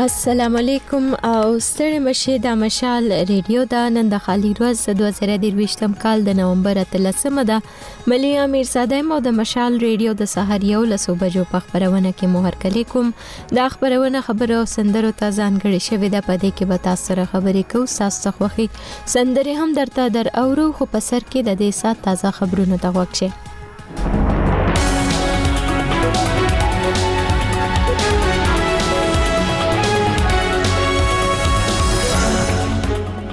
السلام علیکم او ستړي مشه د مشال ریډیو دا نن د خالی روز 2023م کال د نومبر 13مه ده ملي امیر صادم او د مشال ریډیو د سحر یو لسو بجو په خبرونه کې مهر کلی کوم دا خبرونه خبره او سندرو ته ځانګړي شوې ده په دې کې به تاسو سره خبرې کوو تاسو خوخي سندري هم درته در اورو خو په سر کې د دې سات تازه خبرونه ته وښه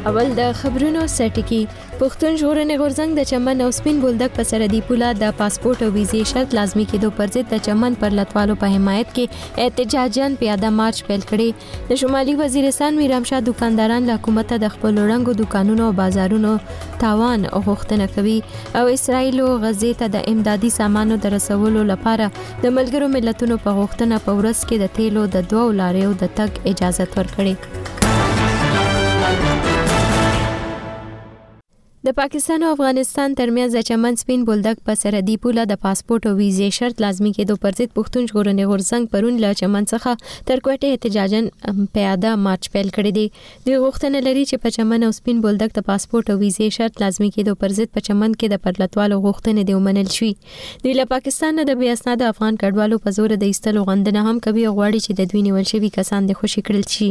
اول د خبرونو سرټکی پښتون ژغورنې غورځنګ د چمن او سپین بولدک په سرحدي پوله د پاسپورت او ویزې شرط لازمی کېدو پر ضد د چمن پر لټوالو په حمایت کې احتجاجاً پیاده مارچ پیل کړي د شمالي وزیرستان میرامشاه دکانداران له حکومت د خپل رنګو دکانونو او بازارونو تاوان غوښتنه کوي او اسرائیل او غزې ته د امدادي سامانو د رسولو لپاره د ملګرو ملتونو په غوښتنه په ورځ کې د تیلو د دوو لاریو د تګ اجازه ورکړي د پاکستان او افغانستان ترمنځ د چمن سپین بولدک په سرحدي پوله د پاسپورت او ویزې شرط لازمي کېدو پر ضد پښتون ژغورنې غورځنګ پرون له چمن څخه تر کوټې احتجاجا پیاده مارچ پیل کړی دی دوی غوښتنه لري چې په چمن او سپین بولدک د پاسپورت او ویزې شرط لازمي کېدو پر ضد په چمن کې د پرلتوالو غوښتنې دې ومنل شي دوی له پاکستان نه د بې اسناده افغان کډوالو په زور د ایستلو غندنه هم کوي او غواړي چې د دوی نیول شوي کسان د خوشي کړل شي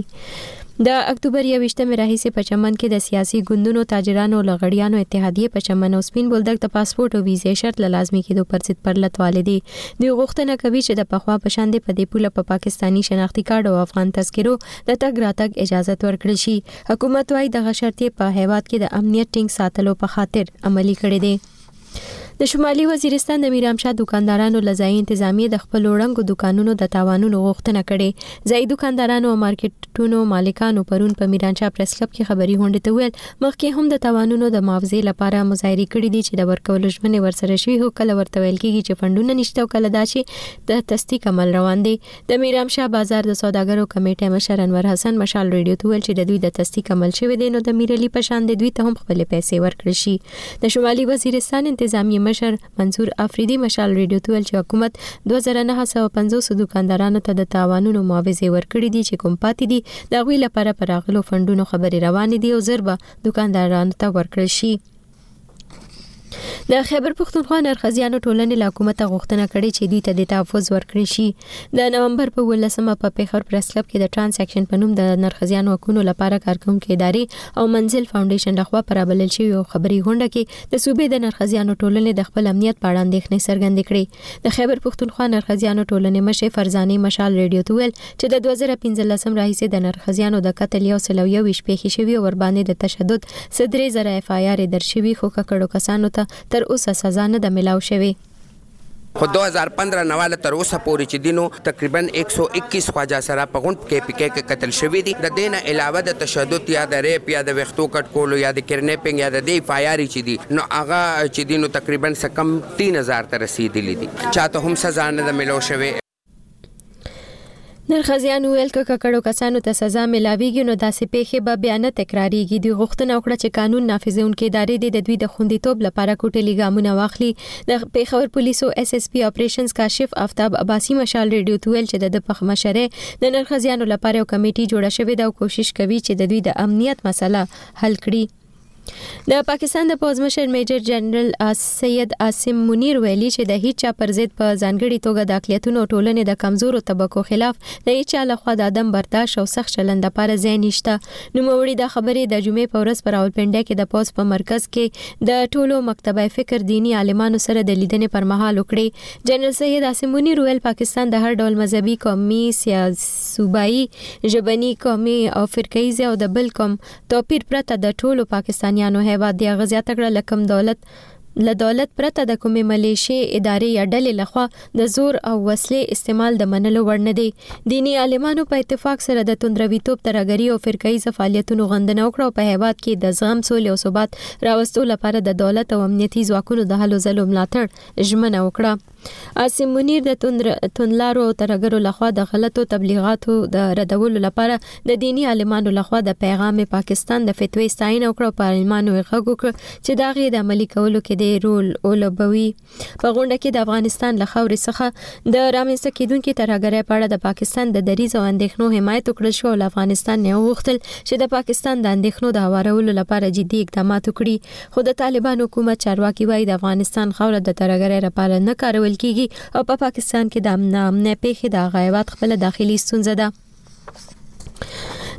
د اکتوبر یوویشتمې راهیسې په چمن کې د سیاسي ګوندونو تاجرانو او لغړیانو اتحادیې په چمن او سپین بولدک د پاسپورت او ویزې شرط له لازمي کېدو پر ضد پرلت والدي دوی غوښتنه کوي چې د پخوا په شان په دې پوله په پا پاکستاني شناختی کارت او افغان تذکرو د تګ راتګ اجازه ورکړل شي حکومت وايي دغه شرط په هیواد کې د امنیت ټینګ ساتلو په خاطر عملی کړی دی د شمالي وزیرستان د میرامشاه دکاندارانو له ځایي انتظامیې د خپل وړنګو دکانونو د تاوانونو غوښتنه کړې ځایي دکاندارانو او مارکیټونو مالکانو پرون په میرانشاه پریس کلب کې خبري غونډې ته ویل مخکې هم د تاوانونو د معاوضې لپاره مظاهرې کړې دي چې د ورکولو ژمنې ورسره شوي هو کله ورته ویل کېږي چې فنډونه نشته او کله دا چې د تصدیق عمل روان دی د میرام شاه بازار د سوداګرو کمیټې مشر انور حسن مشال ریډیو ته ویل چې د دوی د تصدیق عمل شوی دی نو د میرعلی په شان د دوی ته هم خپل پیسې ورکړي شي د شمالي وزیرستان انتظامی مشر منصور افریدی مشال ریډیو ته ویل چې حکومت 2950 دکاندارانو ته د تاوانونو معاوضه ورکړي دي چې کوم پاتې دي د غوی لپاره پراغلو فندونو خبري روان دي او زربه دکاندارانو ته ورکړي شي د خیبر پښتونخوا نرخزیانو ټولنې له حکومت غوښتنه کړې چې دوی ته د تحفظ ورکړي شي د نومبر په 18مه په پیښور پریس کلب کې د ترانس اکشن په نوم د نرخزیانو حقوقو لپاره کارکونکو ادارې او منزل فاونډیشن لخوا پرابلل شوی او خبري غونډه کې د صوبې د نرخزیانو ټولنې د خپل امنیت په اړه اندېښنې څرګندې کړې د خیبر پښتونخوا نرخزیانو ټولنې مشې فرزانې مشال ریډیو ته ویل چې د 2015 راهیسې د نرخزیانو د قتل یو سل او یوویشت پیښې شوي او ورباندې د تشدد څه درې زره اف آی آر درج شوي خو ککړو کسانو ته تر اوسه سزا نه ده ملاو شوې خو 2015 نه واله تر اوسه پورې چې دینو تقریبا 121 خواجه سره په غونډ کې پکې کې قتل شوی دی د دین علاوه د تشدد یا د ریپ یا د وختو کټ کولو یا د کرنیپینګ یا د دی فایاري چې دی نو هغه چې دینو تقریبا سکم تین هزار ته رسیدلی دی چاته هم سزا نه ده ملو شوی نرخزیان ویل که ککړو کسانو ته سزا ملاویږي نو داسې پیښې به بیا نه تکراریږي دوی غوښتنه وکړه چې قانون نافذونکې ادارې دې د دوی د خوندیتوب لپاره کوټلي ګامونه واخلي د پیښور پولیسو اس اس پی اپریشنز کاشف افتاب عباسی مشال ریډیو ته ویل چې د د پخ مشره د نرخزیانو لپاره یو کمیټي جوړه شوې ده او کوشش کوي چې د دوی د امنیت مسله حل کړي د پاکستان د پوځ مشر میجر جنرال سید عاصم منیر ویلي چې د هیچا پر ضد په ځانګړي توګه د اقلیتونو ټولنې د کمزورو طبقو خلاف د هیچا لخوا د عدم برداشت او سخت چلند لپاره ځای نشته نوموړي دا خبرې د جمعې په ورځ په راولپنډۍ کې د پوځ په مرکز کې د ټولو مکتبه فکر دینی عالمانو سره د لیدنې پر مهال وکړې جنرال سید عاصم منیر ویل پاکستان د هر ډول مذهبي قومي سیاسي صوبایي ژبني قومي او فرقه ییزه او د بل کوم توپیر پرته د ټولو پاکستانیانو هیواد دی هغه زیاته کړه له کوم دولت له دولت پرته د کومې ملیشې ادارې یا ډلې لخوا د زور او وسلې استعمال د منلو وړ نه دی دینی عالمانو په اتفاق سره د توندرویتوب ترهګري او فرقهییز فعالیتونو غندنه وکړه او په هیواد کې د زغم سولې او ثبات راوستو لپاره د دولت او امنیتي ځواکونو د هلو ځلو ملاتړ ژمنه وکړه عاصم منیر د تندلارو او ترګرو لخوا د غلطو تبلیغاتو د ردولو لپاره د دینی عالمانو لخوا د پیغام پاکستان د فتوی ستاین او کړو پر عالمانو غږ وکړ چې دا غي د عملی کولو کې دی رول اولبوي په غونډه کې د افغانستان له خاورې څخه د رامنځته کیدونکو ترګرۍ په اړه د پاکستان د دریز او اندېښنو حمایت وکړل شو او افغانستان نه وغوښتل چې د پاکستان د اندېښنو د هوارولو لپاره جدي اقدامات وکړي خو د طالبان حکومت چارواکي وایي د افغانستان خاوره د ترهګرۍ لپاره نه کارول کیږي او په پاکستان کې د ناامنۍ پیښې د هغه هیواد خپله داخلي ستونزه ده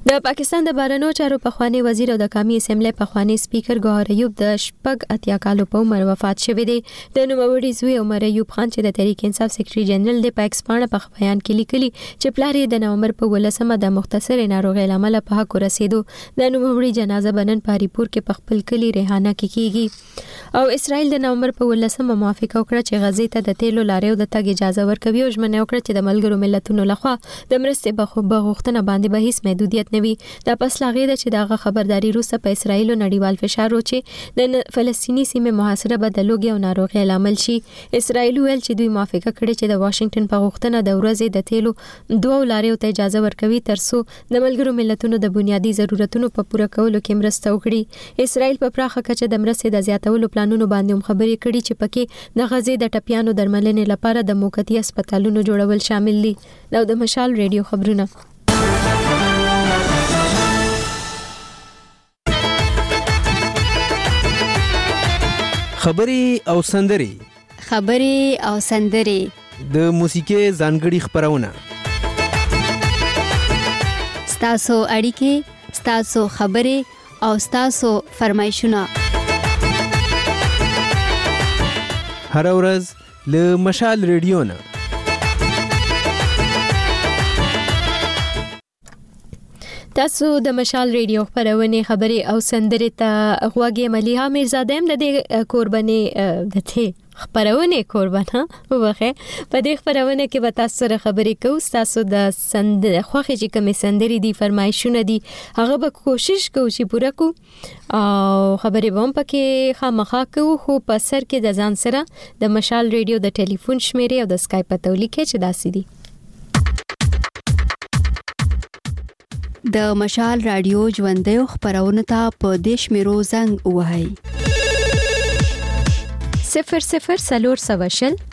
د پاکستان د بارنو چارو پخوانی وزیر او د قامي اسمبلی پخوانی سپیکر ګوهر ایوب د شپږ اتیا کالو په عمر وفات شوی دی د نوموړي زوی عمر ایوب خان چې د تحریک انصاف سیکرټري جنرال دی په ایکس پاڼه په بیان کې لیکلي چې پلار یې د نومبر په ولسمه د مختصرې ناروغۍ لامل په حق رسیدو د نوموړي جنازه به نن په هریپور کې په خپل کلي ریحانه کې کیږي او اسرائیل د نومبر په ولسمه موافقه وکړه چې غزې ته د تیلو لارې او د تګ اجازه ورکوي او ژمنه وکړه چې د ملګرو ملتونو لخوا د مرستې بغوښتنه باندې به هیڅ محدودیت نه وي دا پس لاغې ده چې دغه خبرداري روسه په اسرائیل نړیوال فشار و چې د فلسطینی سیمه محاصره به د لوګي او ناروغي لامل شي اسرائیل ویل چې دوی موافقه کړې چې د واشنگټن په غوښتنه د ورځې د تیلو دوه لارې ته اجازه ورکوي ترڅو د ملګرو ملتونو د بنیادي ضرورتونو په پوره کولو کې مرسته وکړي. اسرائیل په پراخه کچه د مرستې د زیاتولو پلانونو باندې هم خبرې کړي چې پکې د غزې د ټپیانو درملنې لپاره د موقتي هسپتالونو جوړول شامل دي. او د مشال ریډیو خبرونه. خبرې او سندرې خبرې او سندرې د موسیقي ځانګړي خبرونه ستاسو اړیکې ستاسو خبرې او ستاسو فرمایشونه هر ورځ له مشال ریډیو نه تاسو د مشال ریډیو خبرونه خبري او سندري ته غوږی مليها میرزاده هم د دې قرباني د ته خبرونه قربانه وبخه په دې خبرونه کې به تاسو سره خبرې کوو تاسو د سند خوخه چې کوم سندري دي فرمایشونه دي هغه به کوشش کوو چې پوره کوو او خبرې به هم پکې خامخا کوو خو په سر کې د ځان سره د مشال ریډیو د ټلیفون شمیرې او د اسکایپ پته ولیکئ چې داسې دي د مشال رادیو ژوندې خبرونه ته په دیش میرو زنګ وهاي 00 سلور سوشل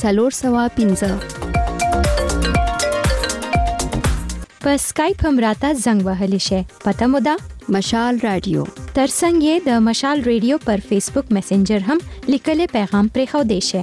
څلور سوه پنځه په سکایپ هم راته زنګ وهلی شئ پته مو ده مشال رادیو ترڅنګ یې د مشال رادیو پر فیسبوک میسنجر هم لیکلی پیغام پرې خو دی شي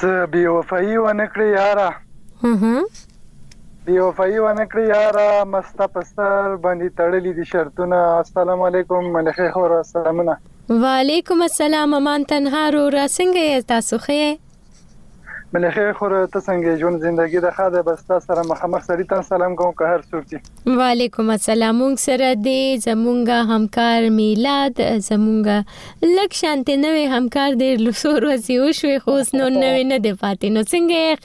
څه بی وفایی ونه کړی یاره بی وفایی ونه کړی یاره مستا پستر باندې تړلی دي شرطونه السلام علیکم ملخه خور سلامونه وعلیکم السلام امان تنها رو را څنګه تاسو خې بله خیر خور ته څنګه ژوند زندگی د خاده بس تا سره مخامخ سړی ته سلام کوم که هر څوک دي وعلیکم السلام مونږ سره دی زمونږه همکار میلاد زمونږه لک شانته نوې همکار دی لسور وسی او شوې خو نو نوې نه دی پاتې نو څنګه یې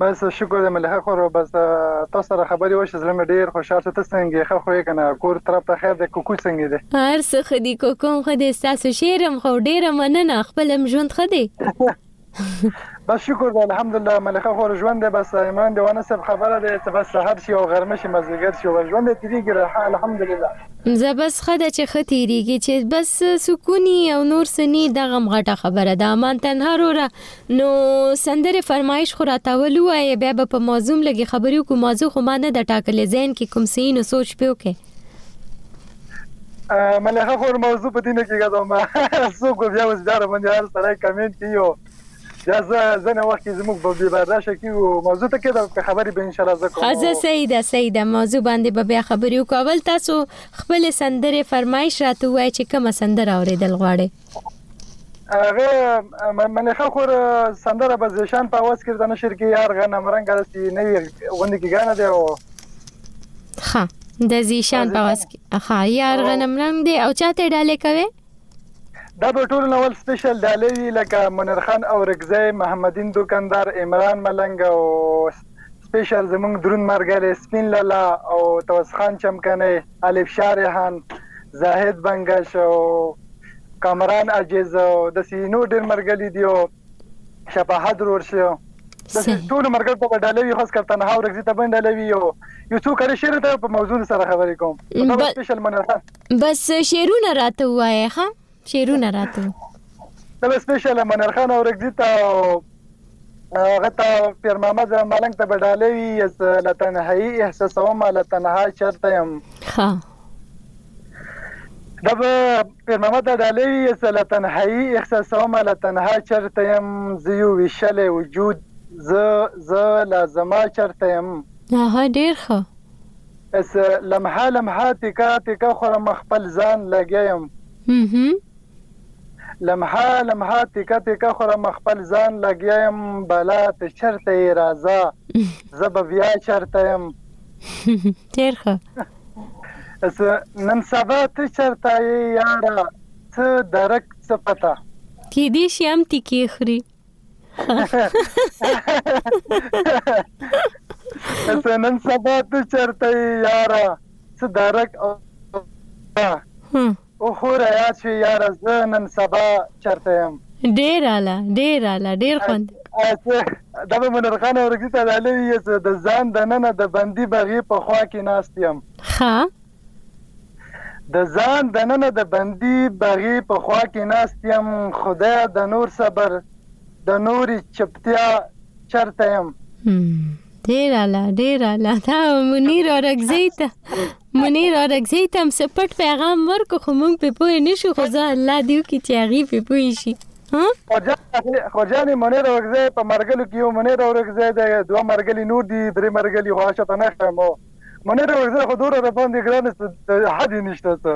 بس شکر دې ملي خور بس تاسو سره خبرې وشي زړه مې ډیر خوشحال شو ته څنګه یې ښه خو یې کنه کور طرف ته خیر دی کوکو څنګه دی هر څه ښه دي کوکوم ښه دی ستاسو شعرم خو ډیره مننه خپلم ژوند ښه دی بس شکر دی الحمدلله ملخه خور ژوند دی بس عمران دیوانه صاحب خبره دی چې بس سحر شي او غرمه شي مازدیګر شي او ژوند تیریږي الحمدلله زه بس ښه ده چې ښه تیریږي چې بس سکونی او نور سنی دغم غټه خبره ده امان تنها روره نو سندرې فرمایش خو راته اول ووایه بیا به په موضوع لګي خبرې وکړو موضوع خو ما نه ده ټاکلې ذهن کې کوم څه نو سوچ پې وکړئ ملخه خور موضوع په دینه کې غواړم څوک بیا اوس بیا باندې هر سړی کمنټ کوي بیا زه ځنه وخت کې زموږ به برداشت کیږو موضوع ته کې دا خبرې به ان شاء الله زه کوم ازه صحیح ده صحیح ده موضوع باندې به بیا خبرې وکول تاسو خپل سندره فرمایش راته وای چې کومه سندره اوریدل غواړي هغه منې خو خور سندره به زیشان په اواز کې د نشر کې یار غنم رنگ رسی نه وی غوندې کې غانه دی او ها د زیشان په اواز کې ها یار غنم رنگ دی او چاته ډاله کوي دا به ټول نوول سپیشل ډالې وی لکه منیر خان او رکزی محمدین دکاندار عمران ملنګ او سپیشل زمونږ درون مرګره سپین لالا او توس خان چمکنه الف شاه ریحان، زاهد بنګش او کامران عاجز او داسې نور ډېر مرګلي دي او شفاهد ورور شي داسې ټولو مرګل ته به ډالۍ وي خاص کر تنها ورکزي ته به ډالۍ وي او یو څو کړې شعر ته په موضوع سره خبرې کوم دا به سپیشل مننه بس شعرونه راته ووایه ښه شعرونه راته بل سپیشل منر خان اورګزی ته هغه ته پیر محمد ملنګ ته به ډالې وي اس له تنهایی احساسوم له تنها چرته يم ها دا به پیر محمد ته ډالې وي اس له تنهایی احساسوم له تنها چرته يم زیو ویشل وجود ز ز لازما چرته يم ها ډیر ښه اس لمحه لمحه تکه تکه خورم خپل ځان لګیا یم. مهم. لمحه لمحه تکه تکه خورم خپل ځان لګیا یم بالا ته چرته یې راځه زه به بیا چرته یم. ډیر ښه. اس نن سبا ته چرته یې یاره څه درک څه پته. کیدی شي هم تکې خوري. څه نن سبا ته چرته یارا څه درک او او خو را یاد شي یارا زه نن سبا چرته يم ډیر اعلی ډیر اعلی ډیر خوند دا به منور خان اورګزي ته دالې وي چې د ځان د نن د بندي بغي په خوا کې ناست يم ها د ځان دننه د بندي بغې په خوا کې ناست یم، خدایه د نور صبر، د نورې چپتیا چرته یم؟ ډیر اعلی ډیر اعلی دا منیر اورکزی ته منیر اورکزی ته هم سپټ پیغام ورکو خو مونږ په پوه نشو خو ځا الله دیو کی چې هغه په پوه شي خورجانې منیر اورکزی په مرګلو کې یو منیر اورکزی دی دوه مرګلي نور دي درې مرګلي خو هغه ته نه ښیم مننه ورځه خو دوره را باندې ګرانه څه حد یې نشته څه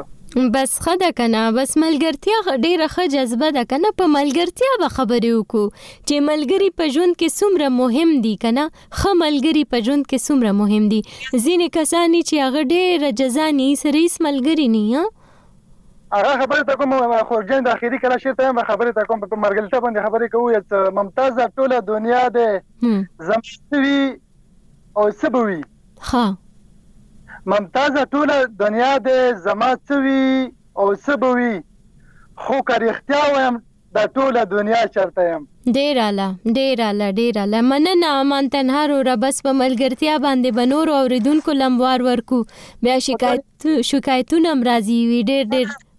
بس ښه ده که نه بس ملګرتیا ډېره ښه جذبه ده که نه په ملګرتیا به خبرې وکړو چې ملګري په ژوند کې څومره مهم دي که نه ښه ملګري په ژوند کې څومره مهم دي ځینې کسان چې هغه ډېره جزان یې سره هیڅ ملګري نه یې هغه خبرې ته کوم خو جن د اخیری کله شعر ته هم خبرې ته کوم په مرګلته باندې خبرې کوو یا ممتاز ټوله دنیا ده زموږ او څه به وي. ښه. ممتازه ټوله دنیا دی زما څه وي او څه به وي خو که رښتیا وایم دا ټوله دنیا چرته یم. ډېر اعلی ډېر اعلی ډېر اعلی مننه امان تنها روره بس په ملګرتیا باندې به نورو اورېدونکو له هم وار ورکړو بیا شکایت شکایتونه هم راځي وي ډېر ډېر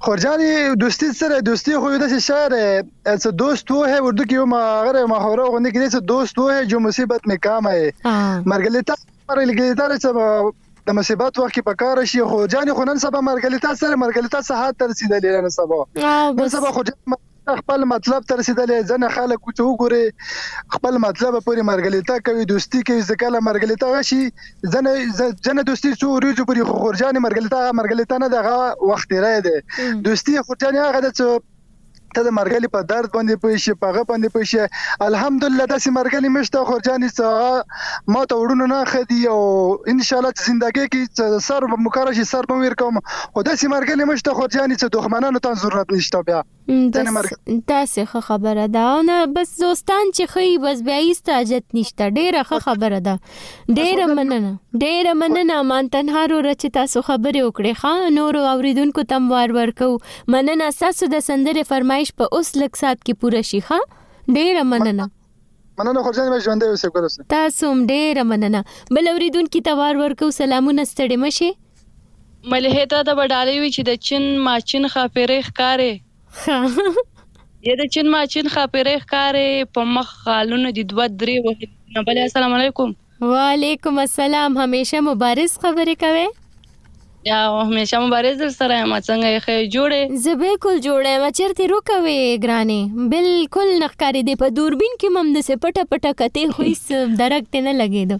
خورجانی دوستی سره دوستی خو یو داسې شعر چې دوست وو ہے اردو کې یو مغره محوره غونډه کې چې دوست وو ہے جو مصیبت می کام ہے مرګلیتا مرګلیتا چې د مصیبت وخت کې پکاره شي خو جان خو نن سبا مرګلیتا سره مرګلیتا سهار تر رسیدلې نن سبا نن سبا خو خپل مطلب ته رسیدلی ځنه خلک چې وګوري خپل مطلب پورې مرګلیتا کوي دوستی کوي ځکه له مرګلیتا غشي ځنه ځنه دوستی څو ورځې پورې خورجان مرګلیتا مرګلیتا نه دغه وخت رای دی دوستی خورجان هغه د ته د مرګلي په درد باندې پوي شي په غو باندې پوي شي الحمدلله د سي مرګلي مشته خورجاني څه ما ته وړونو نه خدي او ان شاء الله زندګي کې سر مکرر شي سر مې ور کوم خو داسې مرګلې مشته خور جانې چې دښمنانو ته ضرورت نشته بیا ځنې مرګ داسې ښه خبره ده او نه بس دوستان چې خي بس بیا هیڅ حاجت نشته ډیره ښه خبره ده ډیره مننه ډیره مننه مان تنها رو رچ تاسو خبرې وکړې ښا نور اوریدونکو تم وار ورکو مننه تاسو د سندره فرمایش په اوس لک سات کې پوره شي ښا ډیره مننه مننه خورجان مې ژوندې اوسې ګل اوسې تاسو هم ډیره مننه بل اوریدونکو ته وار ورکو سلامونه ستړي مشه ملهې ته د به ډالۍ وي چې د چين ماچين ښاپېرۍ ښکارې. ښه. يې د چين ماچين ښاپېرۍ ښکارې په مخ غالونو دې دوه درې وهلي نه بله السلام عليکم. وعليکم السلام همېشه مبارز خبرې کوې. يا همېشه مبارز در سره يم څنګه يې ښه يې جوړ يې. زه بلکل جوړ يم چېرته روکه وې ګرانې بلکل نه ښکارېدې په دوربين کې مم داسې پټه پټه کتې خو هيڅ درک دې نه لګېدو.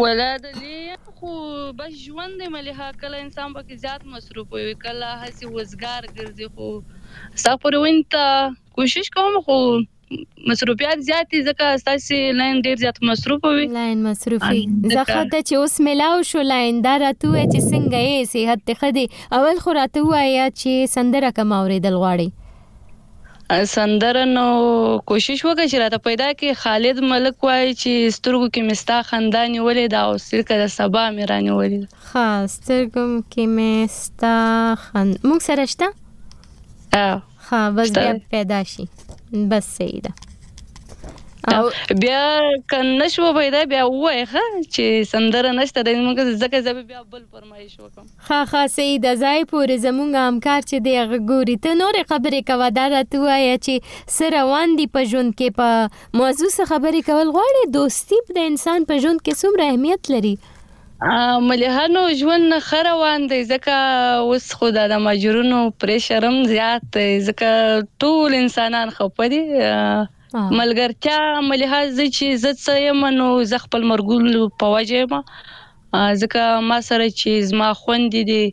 ولا د لي یم خو بس ژوند دی ملیحه کله انسان پکې زیات مصروف وي کله هسې وزګار ګرځي خو استغفر وین ته کوشش کوم خو مصروفیات زیات دي ځکه ستاسو لاین ډیر زیات مصروف وي لاین مصروفي زه خدای چې اوس ملاو شو لاین دا راته وای چې څنګه یې صحت ته خدي اول خو راته وای چې سندره کوم اوریدل غواړي سندره نو کوشش وکړه چې راته پیدا کړې خالد ملک وایي چې سترګو کې مې ستا خندا نیولې ده او څرکه د سبا مې رانیولې ده ښه سترګو کې مې ستا خندا موږ سره شته ښه بس بیا پیدا شي بس صحیح ده او بیا کنه شو پیدا بیا وای ښه چې سندره نشته د موږ ځکه زه بیا بل فرمایش وکم خا خا سعیده ځای پورې زمونږ همکار چې دی هغه ګوري ته نورې خبرې کوه دا راته ووایه چې څه روان دي په ژوند کې په موضوع څه خبرې کول غواړې دوستي د انسان په ژوند کې څومره اهمیت لري مليحانو ژوند نه ښه روان دی ځکه اوس خو دا د ماجورونو پریشر هم زیات دی ځکه ټول انسانان خپه دي ملګرتیا ملحاظ دی چې زه څه یم نو زه خپل مرګونو په وجه یم ځکه ما سره چې زما خوندې دي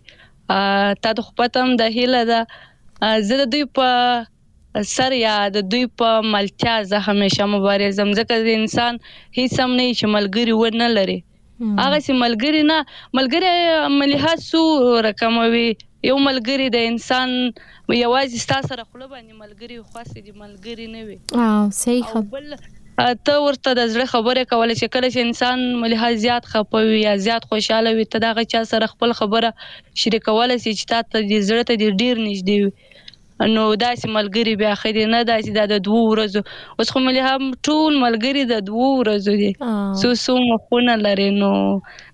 تا د خپتم د هیله ده زه د دوی په سر یا د دوی په ملتیا زه همیشه مبارزم ځکه د انسان هیڅ هم نه چې ملګری و نه لري هغسې ملګري نه، ملګری مليحه څو رقمه وي، يو ملګری د انسان يوازې ستا سره خوله باندې ملګری وي، خوښ دې ملګری نه وي او بل ته ورته د زړه خبره کولی شې، کله چې انسان مليحه زيات خپه وي يا زيات خوشحاله وي، ته د هغه چا سره خپل خبره شريکولی شې چې تاته دې زړه ته دې ډېر نږدې وي. نو داسې ملګري بیا ښه دي نه داسې دا د دوو ورځو اوس خو ملي هم ټول ملګري د دوو ورځو دي څو څو مخونه لري نو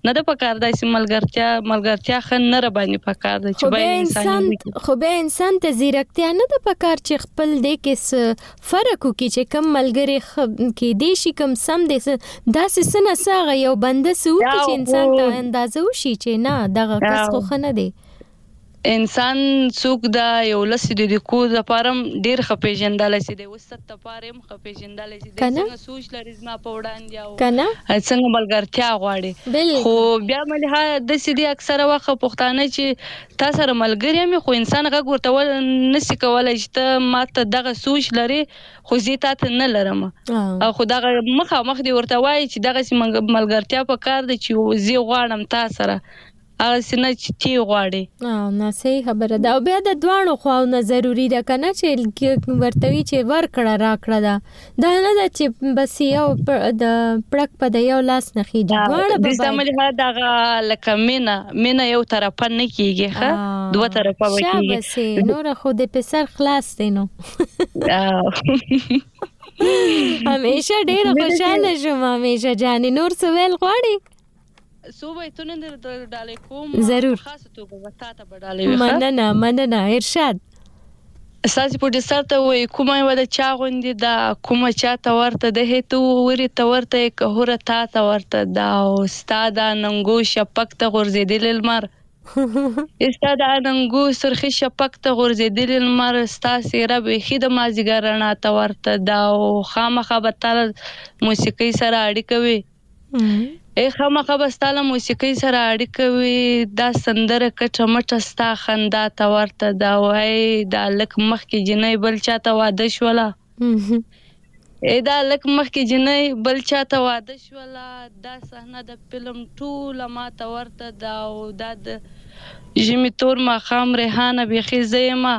نه ده په کار داسې ملګرتیا ملګرتیا ښه نه را باندې په کار ده چې باید انسان خو بیا انسان ته زیرکتیا نه ده په کار چې خپل دې کې فرق وکړي چې کم ملګري کې دې شي کم سم دې داسې سنه ساغه یو بنده سو چې انسان ته اندازه وشي چې نه دغه کس خو خنه دی انسان څوک ده یو لسی دی دی کور د پاره هم ډیر ښه پیژندلی سی دی وسط د پاره هم ښه پیژندلی سی دی څنګه سوچ لری زما په وړاندې او څنګه ملګرتیا غواړی خو بیا ملها دسی دی اکثره وخت پښتانه چی تا سره ملګری هم وی خو انسان غږ ورته ول نسی کولای چی ته ماته دغه سوچ لری خو زی تاته نه لرم او خو دغه مخامخ دی ورته وایی چی دغسی ملګرتیا پکار ده چی زی غواړم تا سره هغسې نه چې تۀ غواړې. او نه صحیح خبره ده او بیا د دواړو خواو نه ضروري ده کنه چې ورته وي چې ورکړه راکړه ده دا نه ده چې بس یو د پړک په د یو لاس نه خېږي دواړه به زمل ها دغه لکه مینه مینه یو طرفه نه کیږي ښه دوه طرفه وي شابه نور خو د پسر خلاص دی نو همیشه ډیر خوشاله شوم همیشه جانې نور سوال غواړي څو بیتونه درته ډالۍ کوم ضرور خاصه توګه به تاته به ډالۍ وي مننه مننه ارشاد ستاسو پروډوسر ته وایي کومه یوه د چا غوندې ده کومه چا ته ورته ده هې ته ووري ته ورته یې که هوره تا ته ورته ده او ستا د اننګو شپک ته غورځېدلی لمر ستا د اننګو سرخي شپک ته غورځېدلی لمر ستا څېره بیخي د مازیګر رڼا ته ورته ده او خامخا به تا له موسیقۍ سره اړیکه وي ای خامخا به ستا له موسیقۍ سره اړیکه وي دا سندره کټه مټه ستا خندا ته ورته ده وای دا لک مخکې جنۍ بل چاته واده شوله ای دا لک مخکې جنۍ بل چاته واده شوله دا صحنه د فلم ټوله ماته ورته ده او دا د ژمي تور ماښام ریحانه بیخي زه یمه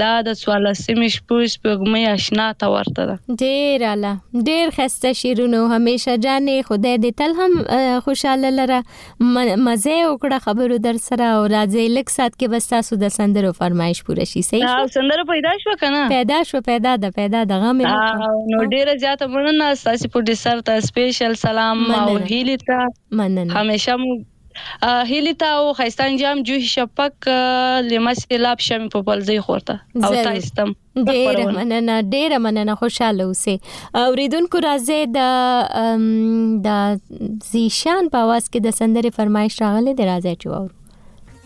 دا د څوارلسمې شپو سپوږمۍ اشنا ته ورته ده ډیر اعلی ډیر خسته شیرونو همیشه جانې خدای دې تل هم خوشاله لره مزه وکړه خبرو در سره او راځي لک سات کې بس تاسو د سندرو فرمایش پوره شي صحیح شو سندره پیدا شو کنه پیدا شو پیدا ده پیدا ده غم نو ډیره زیاته مننه تاسو پروډوسر ته سپیشل سلام او هیلی ته مننه همیشه مو هیلی تا او خیستا انجام جوهی شپک لمه سیلاب شمی په پلزی خورته او تا استم ډیره مننه ډیره مننه خوشاله اوسې اوریدونکو راځي د د زیشان په आवाज کې د سندرې فرمایش راغله د راځي چې وورو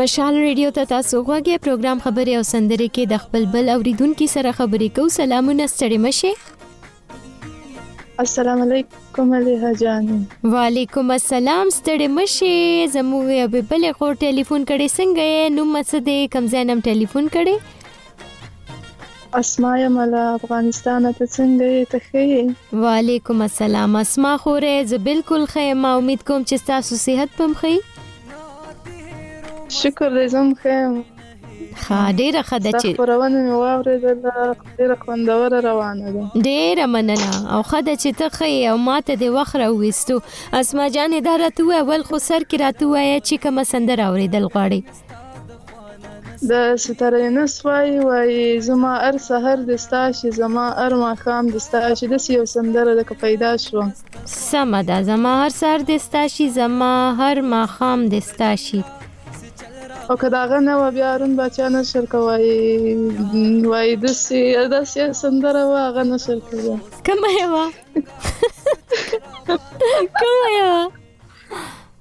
مشال ریډیو ته تاسو غوږی پروګرام خبرې او سندرې کې د خپل بل اوریدونکو سره خبرې کو سلامونه ستړي مشه السلام علیکم علی حجان وعلیکم السلام ستړي مشه زموږ یو بل خور ټلیفون کړي څنګه نو مسه دې کمزینم ټلیفون کړي اسما یم له افغانستانه ته څنګه یې ته ښه یې وعلیکم السلام اسما خورې زه بالکل ښه یم امید کوم چې ستاسو صحت به هم ښه شکر دی زه هم ښه یم ښه ډېره ښه ده چې خپرونه مې واورېدله ډېره خوندوره روانه ده ډېره مننه او ښه ده چې ته ښه یې او ما ته دې وخت راوویستو اسما جانې دا راته ووایه ول خو سر کې راته ووایه چې کومه سندره اورېدل غواړې د سترینس وایی وایی زما ار سحر د ستا شي زما ار ماښام د ستا شي د یو سندره د پیدا شو سم ده زما هر سحر د ستا شي زما هر ماښام د ستا شي او که داغه نه و بیا ارون بچا نه شر کوي وای د سي د سي سندره و هغه نه شر کوي کومه یو کومه یو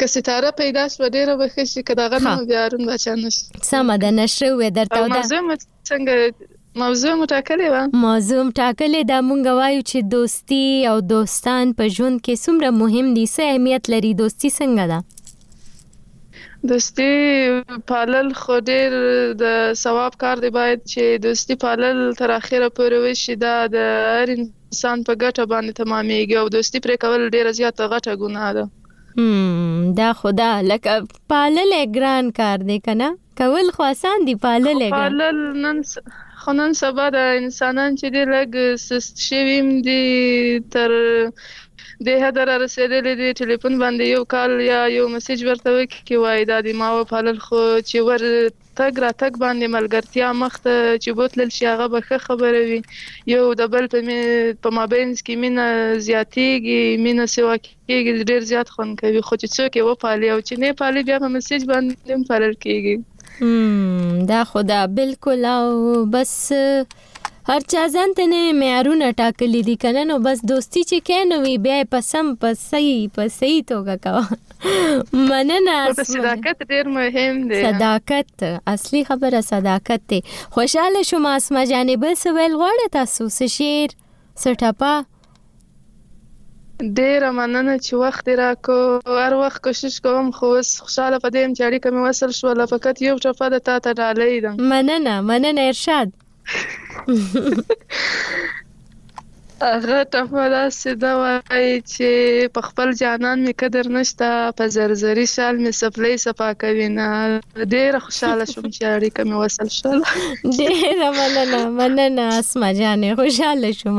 که ستاره پیدا شوه ډیره به ښه شي که دغه نه ها. بیا هارون باچا نه شي سمه ده نشره وې درته او او دا موضوع مو څنګه موضوع مو ټاکلې وه موضوع هم ټاکلې ده مونږ وایو چې دوستي او دوستان په ژوند کې څومره مهم دي څه اهمیت لري دوستي څنګه ده دوستي پالل خو ډیر د ثواب کار دی باید چې دوستي پالل تر اخره پورې وشي دا د هر انسان په ګټه باندې تمامېږي او دوستي پرې کول ډېره زیاته غټه ګناه ده. هم دا خو ده لکه پالل یې ګران کار دی که نه؟ کول خو اسان دي پالل یې ګران. خو پالل نن خو نن سبا دا انسانان چې دي لږ سست شوي هم دي تر دې حده را رسېدلي دي ټیلیفون باندې یو کال یا یو مسیج ورته وکړي وایي دا دي ما وپالل خو چې ور تګ راتګ باندې ملګرتيا مخ ته چې بوتلل شي هغه به ښه خبره وي، يو د بل په په مابينځ کې مينه زياتيږي، مينه سوا کيږي، ډېر زيات خوند کوي، خو چې څوک يې وپالي او چې نۀ پالي بيا په مسيج باندې هم پالل کيږي. هم دا خو ده بلکل او بس. هر چا ځان ته نوي معیارونه ټاکلي دي که نه نو بس دوستي چې کې نو وي بیا یې په سم په صحیح په صحیح توګه کوه مننه صداقت ډیر مهم دی صداقت اصلي خبره صداقت دی خوشاله شوم اسما جانې بل څه ویل غواړې تاسو څه شعر څه ټپه ډېره مننه چې وخت دې راکړ. هر وخت کوشش کوم خو اوس خوشحاله په دې یم چې اړیکه مې وصل شوله. فقط یو ټپه ده تاته ډالۍ ده. مننه مننه ارشاد. هغه ټپه داسې ده وایي چې په خپل جانان مې قدر نشته په زرزري شال مې څپلۍ صفا کوي نه. ډېره خوشحاله شوم چې اړیکه مې وصل شوله. ډېره مننه مننه اسما جانې خوشحاله شوم.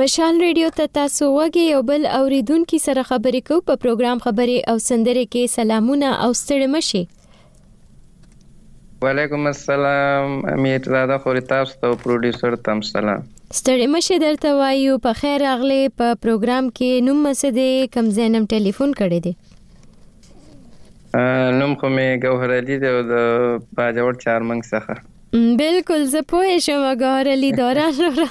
مشال ریډیو ته تاسو وګي یو بل اوریدونکو سره خبرې کو په پروګرام خبرې او سندرې کې سلامونه او ستړي مشي وعلیکم السلام امیر زاده خوري تاسو ته او پروډوسر تم سلام ستړي مشه درته وایو په خیر اغله په پروګرام کې نوم مسه دی کم زینم ټلیفون کړی دی نوم خو مې ګوهر علي دی او د باجوړ چارمنګ څخه بالکل زه پوه شم ګوهر علي دوران را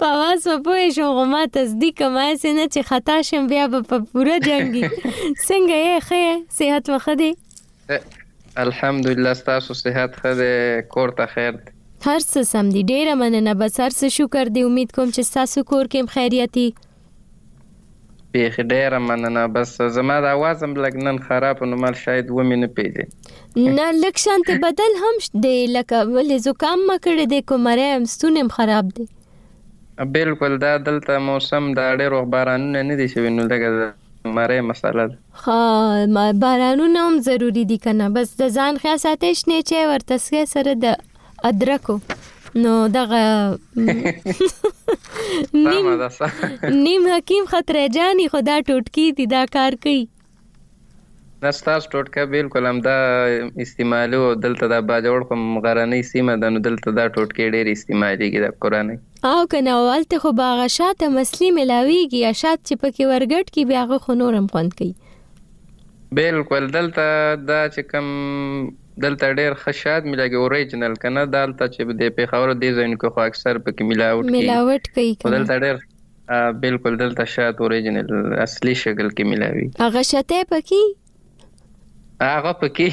په واس په پوه شم غو ما تصدیق ما سي نه چې خطا شم بیا به په پوره جنگي څنګه یې خې صحت مخه دی الحمدلله تاسو صحت خه دی کور ته خیر دی هر څه سم دي ډیره مننه بس هر څه شکر دی امید کوم چې تاسو کور کې خیریتي بيخي ډيره مننه بس زما د اواز هم لګ نن خراب نو مال شاید و مې نه پیدي نه لک شانت بدل هم دی لکه ولې زکام ما کړی دی کومره هم ستونم خراب دی بالکل دا دلته موسم دا ډېر وخت بارانونه نه دي شوي نو لګه مره مسله ده ها بارانونه هم ضروری دي کنه بس د ځان خیا ساتې شنه چې ورته سره د ادرکو نو دغه نیم نیم حکیم خطر جانی خدا ټوټکی دی دا کار کوي نه ستاسو ټوټکه بالکل هم دا استعمالي او دلته دا باجوړ کوم غرنۍ سیمه ده نو دلته دا ټوټکې ډېر استعمالېږي د کورنۍ او که نه هلته خو به هغه شاته مسلي میلاویږي یا شات چې پکې ورګډ کړي بیا هغه خو نور هم خوند کوي بلکل دلته دا چې کوم دلته ډیر ښه شاد ملاګي اوریجنل کنه دالته چې د پیښور دی زینو کې خو اکثر پکې ملاوټ کی ملاوټ کوي کنه دلته ډیر بلکل دلته شاد اوریجنل اصلي شکل کې ملاوي هغه شته پکې هغه پکې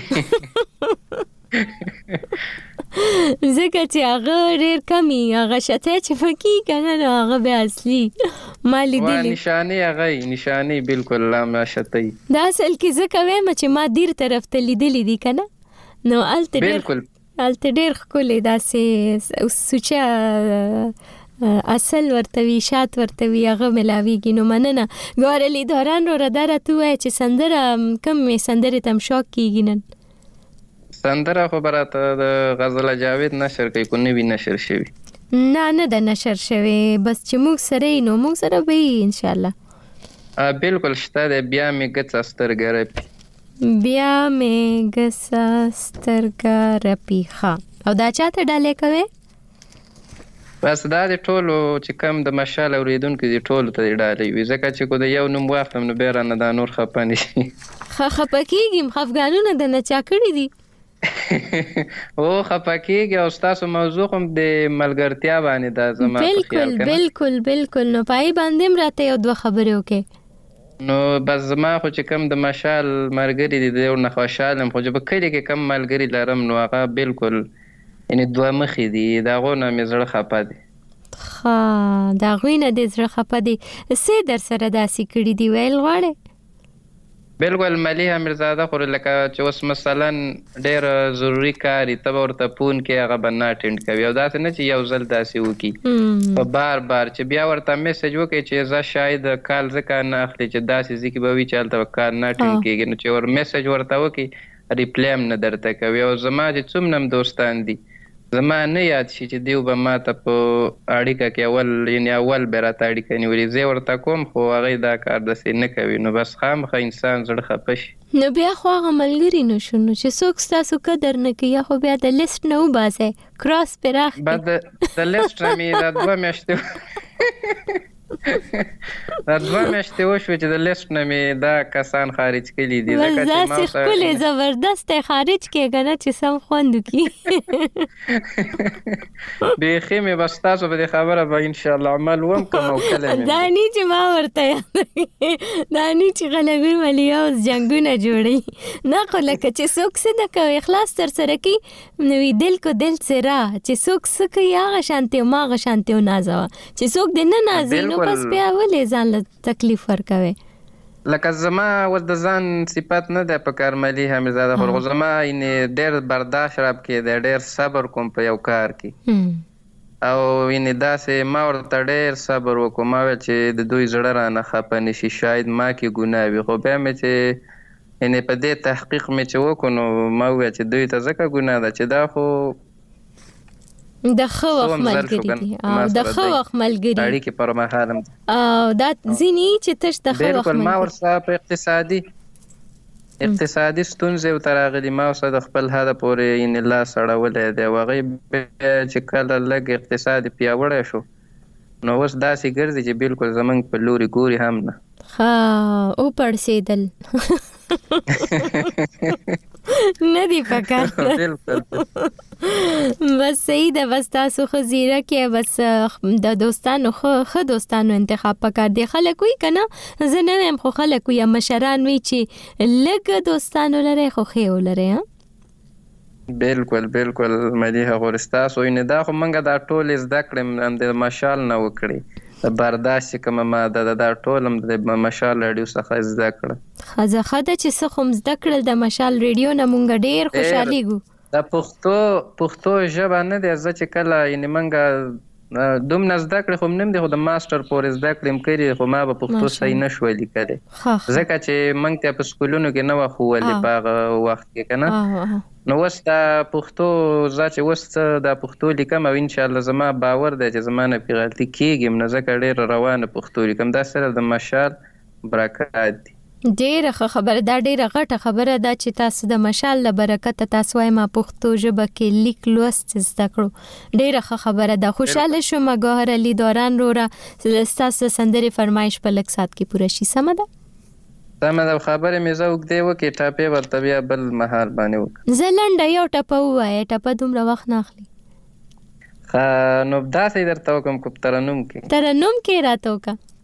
ځکه چې هغه ډیر کمی هغه شته چې پکې کنه نو هغه به اصلي ما لیدلی نشانه هغه نشانه بالکل لا ما شته دا اصل کې ځکه وایم چې ما دیر طرف ته لیدلی دي کنه نو الته ډیر بالکل الته ډیر خولې داسې سوچا اصل ورته وی شات ورته وی هغه ملاویږي نو مننه ګورلی دوران رو ردارته وای چې سندره کم می سندره تم شوق کیږي نن سندره خو به راته د غزله جاوید نشر کوي کو نوي نشر شوي نه نه ده نشر شوي بس چې موږ سره نو موږ سره به یې ان شاء الله بالکل شته ده بیا مې ګڅه سترګه رپي بیا مې ګڅه سترګه رپي ښه او دا چاته ډالې کوي بس دا دې ټولو چې کم د مشال اوریدونکي دي ټولو ته دې ډالۍ وي ځکه چې کو د یو نوم واخلم نو بیا رانه دا نور خپه نشي خه خپه کیږم خفګانونه د نه چا کړي دي او خپه کیږي او تاسو موضوع هم د ملګرتیا باندې دا زما بالکل بالکل بالکل نو پای باندې هم راته یو دوه خبرې وکړي نو بس زما خو چې کم د مشال مرګري دي د یو نه خوشاله خو چې په کلی کې کم ملګري لرم نو هغه بالکل یعنی دوه مخی دی داغو نه می زړه خپه دی. خا دا غوی نه دی زړه خپه دی سه در سره داسی کړی دی ویل غواړی. بلکل مليح اميرزاده خو لکه چې اوس مثلا ډير ضروري کار وي ته به ورته پون کې هغه به نه اټينډ کوي او داسې نه چې يو ځل داسې وکي په بار بار چې بيا ورته میسج وکي چې زه شاید کال ځکه نه اخلي چې داسې ځکه به وي چې هلته کال نه اټينډ کېږي نو چې ور میسج ورته وکي ریپلای هم نه درته کوي او زما چې څومره هم دوستان دي زما نه یاد شي چې دیو به ما ته په اړیکه کې اول یعنی اول به راته اړیکه نیولي زه ورته کوم خو هغوی دا کار داسې نه کوي نو بس خامخا انسان زړه خپه شي. نو بیا خو هغه ملګري نه شو نو چې څوک ستاسو قدر نه کوي یا خو بیا د لیست نه وباسئ. کراس پراخ بعد د لیفټ رمی را دوه میاشتې دا دوه میاشتې وشو چې د لیست نه می دا کسان خارج کړي دي ځکه چې ما ته خپل زبردست خارج کېږه نه چې سم خوند کی بیخي مې بس تاسو په دې خبره به ان شاء الله عمل وم کوم او کله مې دا نه چې ما ورته دا نه چې غلبي ملي او جنگونه جوړي نه خو لکه چې څوک څه د کوي خلاص تر سره کی نوی دل کو دل سرا چې څوک څه کوي هغه شانتي او ما هغه شانتي او نازوه چې څوک دې نه نازي نو بس بیا ولې ځان له تکلیف ورکوي لکه زما اوس د ځان صفت نه دی په کار ملي حمیزه ده خو زما یعنې ډېر برداشت راب کې دی ډېر صبر کوم په یو کار کې او یعنې داسې ما ورته ډېر صبر وکړو ما ویل چې د دوی زړه رانه خپه نه شي شاید ما کې ګناه وي خو بیا مې چې یعنې په دې تحقیق مې چې وکړو نو ما وویل چې دوی ته ځکه ګناه ده چې دا خو د ښه وخت ملګری دی او د ښه وخت ملګری اړیکې پر مهال هم او دا ځینی چې تش د ښه وخت ملګری ما ورسره په اقتصادي اقتصادي ستونزې او تراغلي ما سره د خپل هدا پورې ان الله سړولې دی وغي چې کله لګ اقتصاد پیاوړی شو نو اوس داسې ګرځي چې بالکل زمونږ په لوري ګوري هم نه. ها او پړسېدل نه دی پکار بس صحیح ده بس تاسو خو زیرک یا بس د دوستانو خو خو دوستانو انتخاب پکار دی خلک وی کنه زه نه ویم خو خلک یا مشران وی چې لګ دوستانو لره خو خې ولره بلکل بلکل مدیحه غوري ستاسو یعنی دا خو مونږ دا ټولې زده کړې هم د مشال نه وکړې د برداشت چې کومه ماده ده دا ټول هم د مشال راډیو څخه زده کړه. ښځه ښه ده چې څه خو هم زده کړل د مشال ریډیو نه مونږ ډیر خوشحالیږو. دا پښتو پښتو ژبه نه دی زه چې کله یعنی مونږ دومنه زده کړې خو مې نم دي خو د ماسټر پورې زده کړې مې کړي خو ما به پښتو صحیح نه شوه لیکلی ځکه چې موږ ته په سکولونو کې نه وه ښوولې په هغه وخت کې کنه نو اوس دا پښتو زه چې اوس څه دا پښتو لیکم او ان شاء الله زما باور دی چې زما نه پې غلطي کېږي هم نه ځکه ډېره روانه پښتو لیکم دا صرف د مشال برکات دي. ډېره ښه خبره دا ډېره غټه خبره ده چې تاسو د مشال له برکته تاسو وای ما پښتو ژبه کې لیک لوست زده کړو ډېره ښه خبره ده خوشاله شوم ګوهر علي دوران روره ستاسو د سندرې فرمایش په لږ ساعت کې پوره شي سمه ده سمه ده خبرې مې زه اوږدې وکړې ټاپې ورته بیا بل مهال باندې وکړه زه لنډه یو ټپه ووایه ټپه دومره وخت نه اخلي نو داسې درته وکم کوم ترنم کې ترنم کې راته وکړه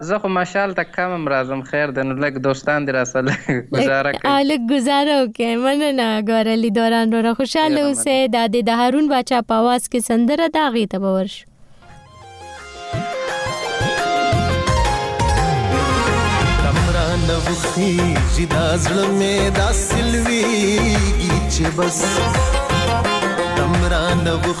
زه خو مشال ته کم هم راځم خیر دی نو لږ دوستان دې راسره لږ ګزاره کوي او لږ ګزاره وکړئ مننه ګورلي دوران وروره خوشحاله اوسئ دا د د هارون باچا په اواز کې سندره ده هغې ته به ورشو نوخیږي دا زړه مې دا سلويږي چې بس تمرا نوخ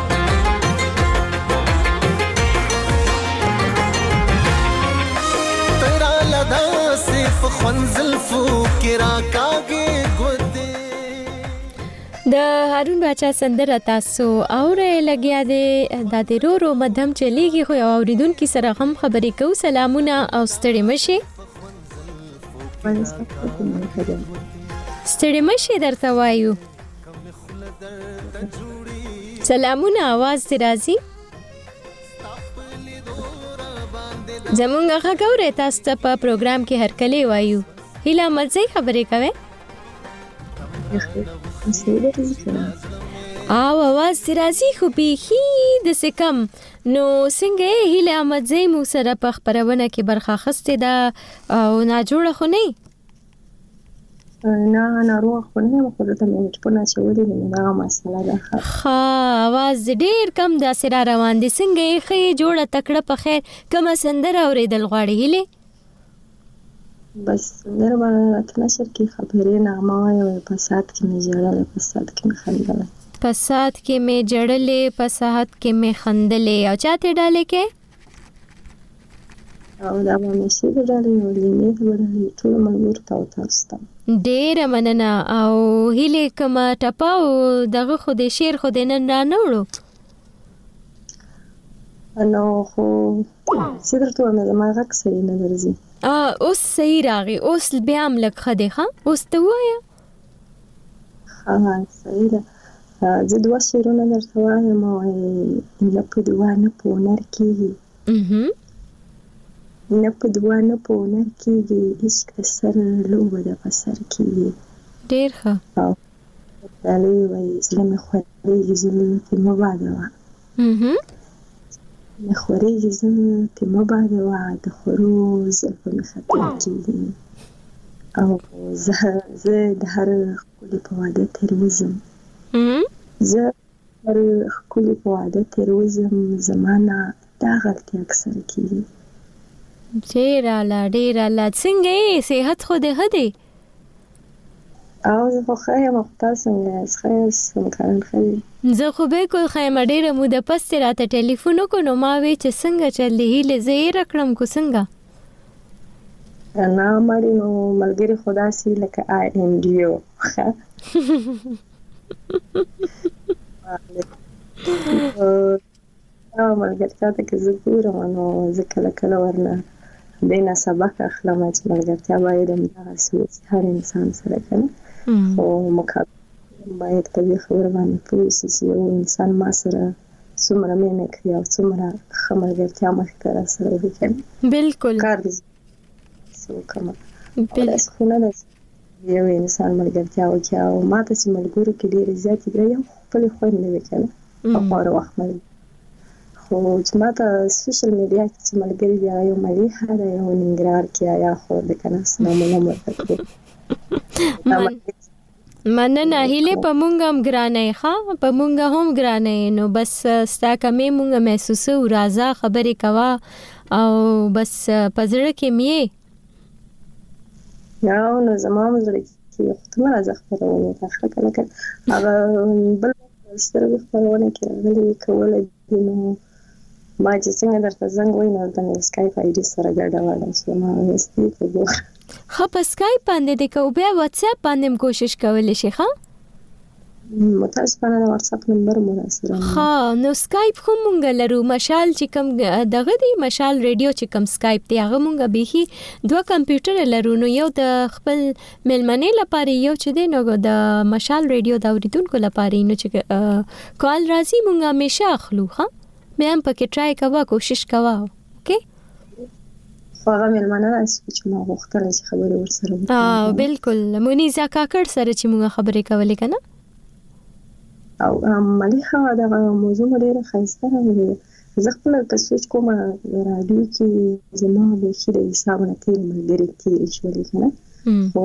د هارون بچا سندره تاسو اوره لګیا دی د تیرو رو مدهم چلیږي خو اوریدونکو سره هم خبرې کو سلامونه او ستړي مشي ستړي مشي درته وایو سلامونه اواز دی راځي زمونږ هغه ګوره تاسو ته په پروګرام کې هر کله وایو هیله مزه خبرې کوي او اواز دی راځي خو بيخي د سکم نو څنګه هیله مزه مو سره په خبرونه کې برخه خسته ده او ناجوړه خو نه نه ناروغ خو نه یم خو دلته مې مټپونه اچولي دي نو دغه مسله ده ښه اواز ډېر کم داسې را روان دی څنګه یې ښه یې جوړه تکړه په خیر کومه سندره اورېدل غواړې هیلې بس سندره به راته نشر کړي ښاپېرې نغمه وایي وایي په ساعت کې مې ژړلی په ساعت کې مې خندلی په ساعت کې مې ژړلی په ساعت کې مې خندلی او چا ته ډالې کې او د امامسي د ډلې او لیمې د ډلې ټولو ملګرو ته او تاسو ته ډېره مننه او هیلې کومه ټپه او دغه خو دې شعر خو دې نن را نه وړو نو خو څه درته وایم زما غږ صحیح نه درځي اوس صحیح راغی اوس بیا هم لږ ښه دی ښه اوس ته ووایه ها صحیح ده زه دوه شعرونه درته وایم او نه په دوه نه په هنر کېږي نه په دوه نه په هنر کېږي عشق د سر لوبه ده په سر کېږي ډېر ښه او ډالۍ وایي زړه مې خورېږي زړه مې پرې مه بادوه نه خورېږي زه کې مه باده وه د خورو زلفو مې خطر کېږي او زه زه د هر ښکلي په واده تېروځم زه هر ښکلي په واده تېروځم زما نه دا غلطي اکثر کېږي ډېر اعلی ډېر اعلی څنګه یې صحت خو دې ښه دی او زه خو ښه یم خو تاسو څنګه یاست ښه یاست همکاران ښه دي زه خو بلکل ښه یم ډیره موده پس چې راته ټلیفون وکړو نو ما وې چې څنګه چل دي هیلې زه ایره کړم کو څنګه نه مړې نو ملګري خو داسې لکه آی ایم ډي یو ښه او ملګرتیا ته که زه ګورم نو زه کله کله ورنه دې نه سبق اخلم چې ملګرتیا باید همدغسې وسي هر انسان سره که نه خو مقابل باید په دې خبره باندې پوه سي چې یو انسان ما سره څومره مینه کوي او څومره ښه ملګرتیا مخې ته راسره وکړي بلکل کار دې څه وکړم بلکل خو نه ده چې یو انسان ملګرتیا وکړي او ما ته چې ملګرو کې ډېرې زیاتې بیا یو خپلې خویندې وې که نه پخوانو وخت ملګري خو چې ما ته سوشل میډیا کې چې ملګري دي هغه یو ملیحه ده یو ننګرهار کې عیا خور ده که نه سلامونه مو ورته کړو مننه هیله په مونږ هم ګرانه ښه په مونږ هم ګرانه نو بس ستا کمې مونږ محسوسو راځه خبرې کوا او بس پزړه کې مې او نو زما هم زړه کې یو خو ته مه راځه خپرونې ته ښه که نه که هغه بل سترګې خپرونه کې راغلي وي کولی دي نو ما چې څنګه درته زنګ وایي نو ورته مې سکایپ ایډي سره ګډه وړه چې ما ویستي ته ګوره ښه په سکایپ باندې دې که او بیا واتساپ باندې هم کوشش کولی شي ښه متاسفانه د واتساپ نمبر مو راسره نه ها نو سکایپ خو مونږ لرو مشال چې کم دغه دی مشال ریډیو چې کم سکایپ دی هغه مونږ بهي دوه کمپیوټر لرو نو یو د خپل ملمنې لپاره یو چې دی نو د مشال ریډیو د اوریدونکو لپاره نو چې کال راځي مونږ همیشه اخلو ها مې هم پکې ټرای کوا کوشش کوا کې خو هغه مېلمانه داسې وو چې ما غوښتله چې خبرې ورسره وکړم بلکل منیزه کاکړ سره چې موږ خبرې کولې که نه او ملیحه دغه موضوع مو ډېره ښایسته راغلې ده زه خپله که سوچ کوم راډیو کې زما بیخي د حساب نه تېر ملګري تېر شول که نه خو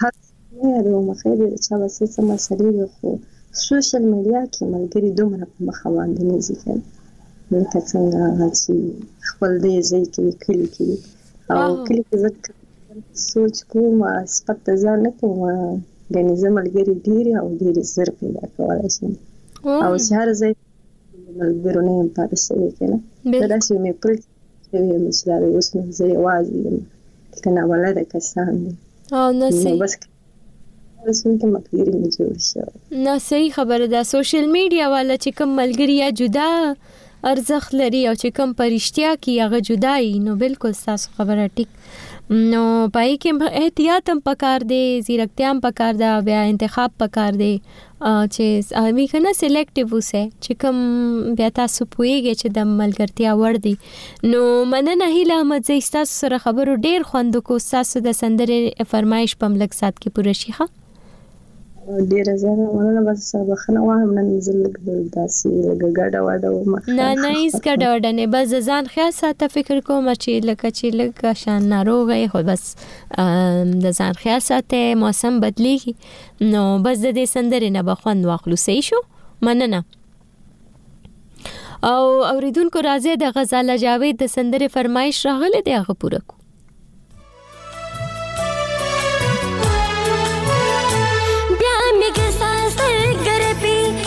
هر نه یادوم خیر دی د چا به څه څه مسلې وي خو سوشل میډیا کې ملګري دومره په مخه باندې نه ځي که لکه څنګه هغه چې خپل دې ځای کې وي کلي کې وي او کلي کې زه سوچ کوم سپک ته ځان نه کوم ګنې زه ملګري ډېرې او ډېرې زر پیدا کولی شم او چې هر ځای ملګرو نه یم پاتې شوې که نه زه داسې مې پلټي ته ویل چې دا دی اوس نو زه یوازې یم دلته نابلده کسان دي او نه نو بس رسول ته مقدیر مې جوړ شو نه صحیح خبره ده سوشل میډیا والا چې کوم ملګری یا جدا ارزښت لري او چې کوم پرشتیا کې هغه جدای نو بالکل تاسو خبره ټیک نو پای کې احتیاط هم پکار دی زیرکتیا هم پکار ده بیا انتخاب پکار دی او چې وی کنه سلیکټیو اوسه چې کوم بیا تاسو پوهیږئ چې د ملګرتیا وړ دی نو مننه هیله احمد زی تاسو سره خبرو ډیر خوند کو تاسو د سندره فرمایش په ملک سات کې پوره شي ښه ډیر زیاته مننه بس سره بخنه وایم نن زه لږ داسې لږ ګډه وډه وم نه نه هیڅ ګډه وډه نه بس ځان خیال ساته فکر کوم چې لکه چې لږ شان ناروغه خو بس د ځان خیال ساته موسم بدلیږي نو بس د دې سندرې نه به خوند واخلو صحیح شو مننه او اوریدونکو راځي د غزال جاوید د سندرې فرمایش راغله دی هغه پوره کو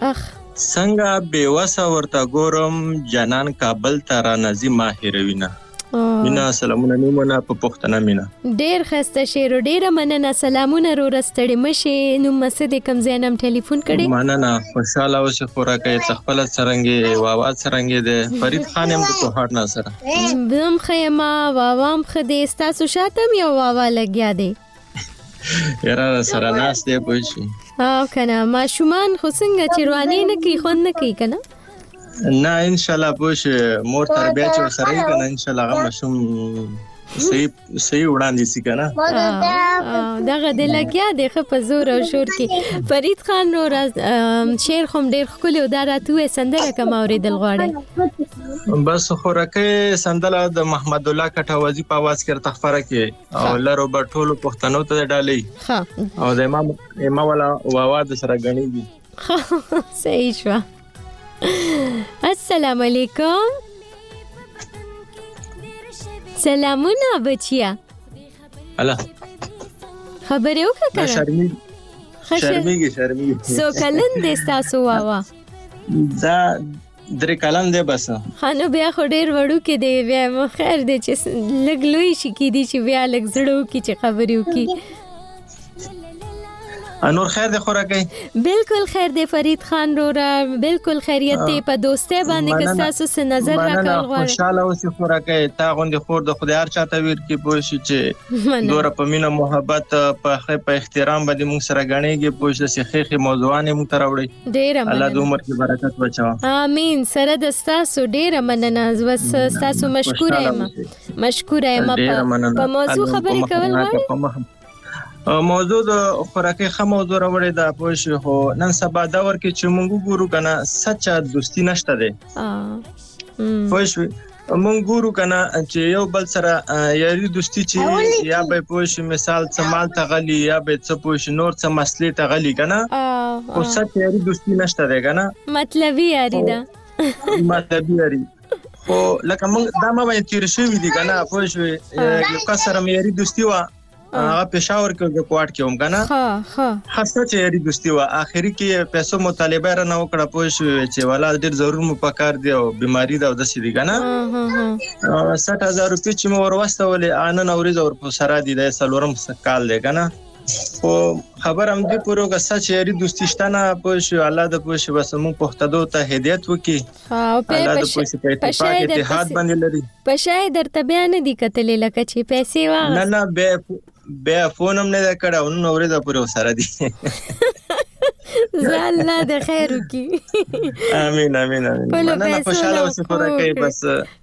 اخ. څنګه بې وسه ورته ګورم جنان کابل ته را نزي ما هیروینه مینا سلامونه نومونه په پښتنه مینا ډیر خسته شیر ډیر مننه سلامونه رو رستړې مشي نو مسد کم زینم ټلیفون کړي مننه خوشاله اوس خورا کوي خپل سرنګي واوا سرنګي ده فرید خان هم کو هر نه سره بم خیمه واوام خدي تاسو شاتم یو واوا لګیا دی یاره سره ناس دی پوه شي او کنه ماشومان خو څنګه چې روانې نه کوي خوند نه کوي کنه نه ان شاء الله پوه شي مور تربیه چې سره یې کنه ان شاء الله هغه ماشوم صحیح صحیح وړاندې سي کنه دغه د لګیا د خ په زور او شور کې فرید خان نو راز شعر خو ډیر خولي او دا راتوې سندره کوم اوریدل غواړي بس خورکه سندره د محمد الله کټاوازی په आवाज کې تخفره کې او لرو به ټولو پښتنو ته ډالۍ ها او د امام امام ولا واوا د سره غنیږي صحیح شو السلام علیکم سلامونه بچیا الا خبرې وکړه کنه شرمي شرميږي شرمي سو کلن دې تاسو واوا دا درې کلن دی بس ها نو بیا خو ډیر وړوکی دی بیا مو خیر دی چې لږ لوی شي کیدی چې بیا لږ زړه وکړي چې خبرې وکړي نور خیر دی خوره کوي بالکل خیر دی فرید خان رورا بالکل خیریت دی په دوستۍ باندې که تاسو څه نظر راکول غواړئ خوشاله اوسې خوره کوي تا غوندې خور د خدای هر چاته ویر کې پوه شي چې دوره په مینه محبت په په احترام باندې موږ سره غنېږي پوه شي چې خېخي موضوعانه موږ تراوړي ډیره مننه الله دې عمر کې برکت واچوه امين سره د تاسو ډیره مننه وس تاسو مشکور یم مشکور یم په موضوع خبرې کول غواړم موضوع د خوراکي خه موضوع راوړې ده په شي هو نن سبا دا ورکه چې موږ ګورو کنه سچا دوستي نشته ده پوه شوې مونږ ګورو کنه چې یو بل سره یاري دوستي چې یا به پوه شي مثال څه مال ته غلي یا به څه پوه شي نور څه مسلې ته غلي کنه او څه یاري دوستي نشته ده کنه مطلبي یاري ده مطلبي یاري خو لکه مونږ دا ما باندې تیر شوی دي کنه پوه شوې یو کس سره مې یاري دوستي و هغه پېښور کې د کوارټ کې هم کنه ها ها خاصه چې یاري دوستي وا اخري کې پیسو مطالبه را نه وکړه پوه شو چې ولا ډیر ضرور مو پکار دی او بيماري دا د سړي کنه 60000 روپۍ چې مو وروستولې ان نو ورځ اور په سره دي د سلورم کال دی کنه او خبر هم دې پروګه سچ یاري دوستي شته نه پوه شو الله د پوه شو بس مو پښتدو ته هدایت وکي او په په شای درته باندې لري په شای درته بیا نه دی کتلې لکه چې پیسې واغ نه نه بیا بیا فون هم نه کړه او نو ورې دا پورې سره دي زه الله د خیر وکي امين امين امين مننه خوشاله اوسې خوراکي بس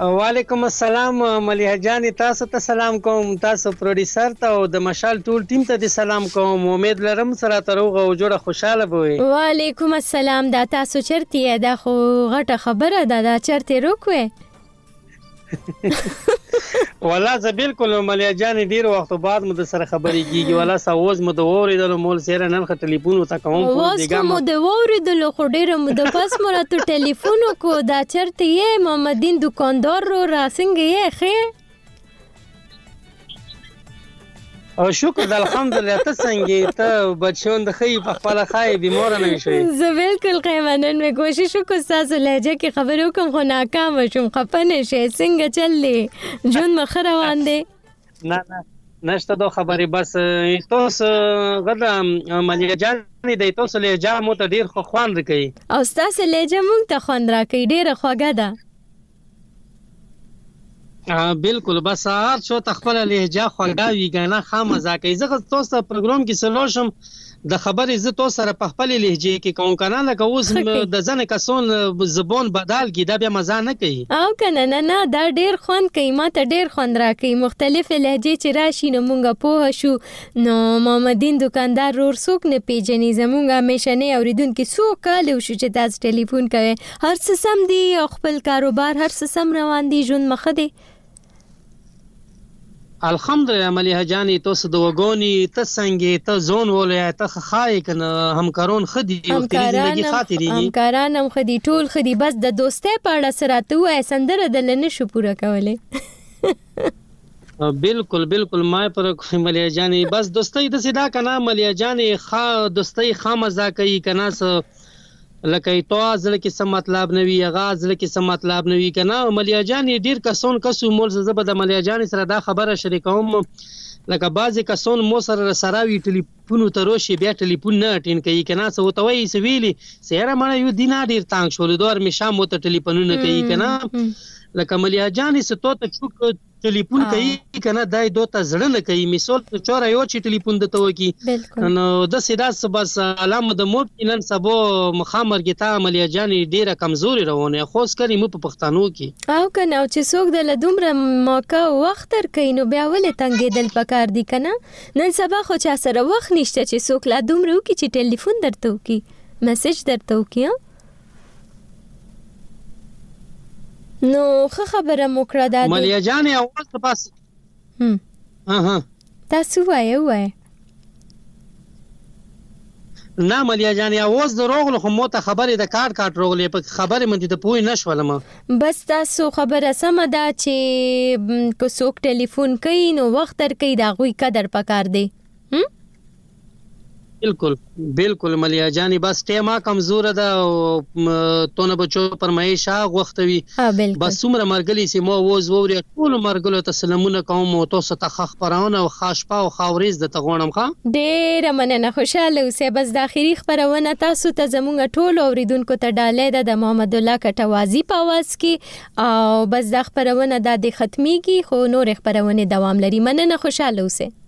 وعلیکم السلام ملیحه جانې تاسو ته سلام کوم تاسو پروډیوسر ته او د مشال ټول ټیم ته دې سلام کوم امید لرم څه راته روغ او جوړه خوشاله به وې. وعلیکم السلام دا تاسو چرته یئ دا خو غټه خبره ده دا چرته روک وئ. ولا زه بالکل ملیا جان ډیر وخت بعد مو د سره خبرې کیږي ولا سوز مو د وریدل مول سره نن خ ټلیفون وتا کوم په دیګه مو د وریدل خو ډیر مو د پس مو را ته ټلیفون کو دا چرته یې محمدین دکاندار رو راسنګ یې خې او شکر د الحمدلله ته څنګه ته بچون د خې په خپل خای بیمار نه شي زه بالکل قیمنن مې کوشش وکړ تاسو لهجه کې خبرو کوم خو ناکام شوم خپنه شي څنګه چللی جون مخ روان دی نه نه نشته دو خبرې بس تاسو غدا ملي جان د تاسو لهجه مو ته ډیر خو خوند کوي او تاسو لهجه مونږ ته خوند راکړي ډیره خوږه ده بالکل بس سهار شو ته خپل لهجه خوږه وی غنا خامزا کوي زه تاسو ته پروګرام کې سلو شم د خبرې زه تاسو سره په خپل لهجه کې کوم کنه لکه اوس د ځنې کسون زبون بدل کی دا بیا مزه نه کوي او کنه نه نه دا ډیر خوند کوي ما ته ډیر خوند راکوي مختلف لهجه چې راشي نو مونږه پوه شو نو محمدین دکاندار رور سوک نه پیژني زمونږه همیشنه اوریدونکو سو کال شو چې تاسو ټلیفون کوي هر څه سم دي او خپل کاروبار هر څه سم روان دي ژوند مخ دی الحمدلله مليح جاني تاسو د وګوني ته څنګه ته زون ولې ته خای کنه همکارون خدي او تیری زندگی خاطري همکاران هم خدي ټول خدي بس د دوستۍ په اړه سره ته وای سندره د لنه شو پوره کولې بالکل بالکل ما پر ملیا جانې بس دوستۍ د سیدا کنا ملیا جانې خا دوستۍ خامزا کوي کنا سو لکه ایتو زړه کې څه مطلب نه وي هغه زړه کې څه مطلب نه وي کنه ملیا جان یې ډیر کسون کسو مول زه به د ملیا جان سره دا خبره شریکوم لکه بعضې کسان مو سره سره وي ټلیفونو ته راشي بیا ټلیفون نه اټینډ کوي که نه څه ورته وایي څه ویلي څه یاره مړه یو دینه ډېر تنګ شولو دو هرمېشه مو ته ټلیفونونه کوي که نه لکه ملیحه جانې څه تو ته چوک ټلیفون کوي کنه دای دوته زړه نه کوي مثال په چور یو چې ټلیفون دته وکی نو د سیدا بس علامه د مو نن سبو مخامر کې تا عملیه جان ډیره کمزوري روانه خو سکري مو په پښتنو کې او کنه او چې څوک د لدومره موقع وخت تر کینو بیا ولې تنګې دل پکار دي کنه نن سبا خو چا سره وخت نشته چې څوک لا دومره وکي چې ټلیفون درته وکي میسج درته وکي نو خه خبره مو کړه دا ملیا جان اول ته پاس هم اها تاسو وایې وایې نه ملیا جان یا اوس د روغلو خو مو ته خبرې د کار کار روغلې په خبرې مې د پوي نشولم بس تاسو خبره سم ده چې کو څوک ټلیفون کوي نو وخت تر کوي دا غوي قدر پکار دی بالکل بالکل ملیا جانی بس ټیما کمزور ده او تونه بچو پر مې شا غوښتوي بس څومره مرګلی سي مو ووز ووري ټول مرګلو ته سلامونه کوم او تاسو ته خخ خبرونه او خاش پاو خاوريز د تغونم ښه ډېر مننه خوشاله اوسې بس د اخیری خبرونه تاسو ته زمونږ ټول اوریدونکو ته ډالې ده د محمد الله کټوازی په आवाज کې او بس د خبرونه د ختميږي خو نور خبرونه دوام لري مننه خوشاله اوسې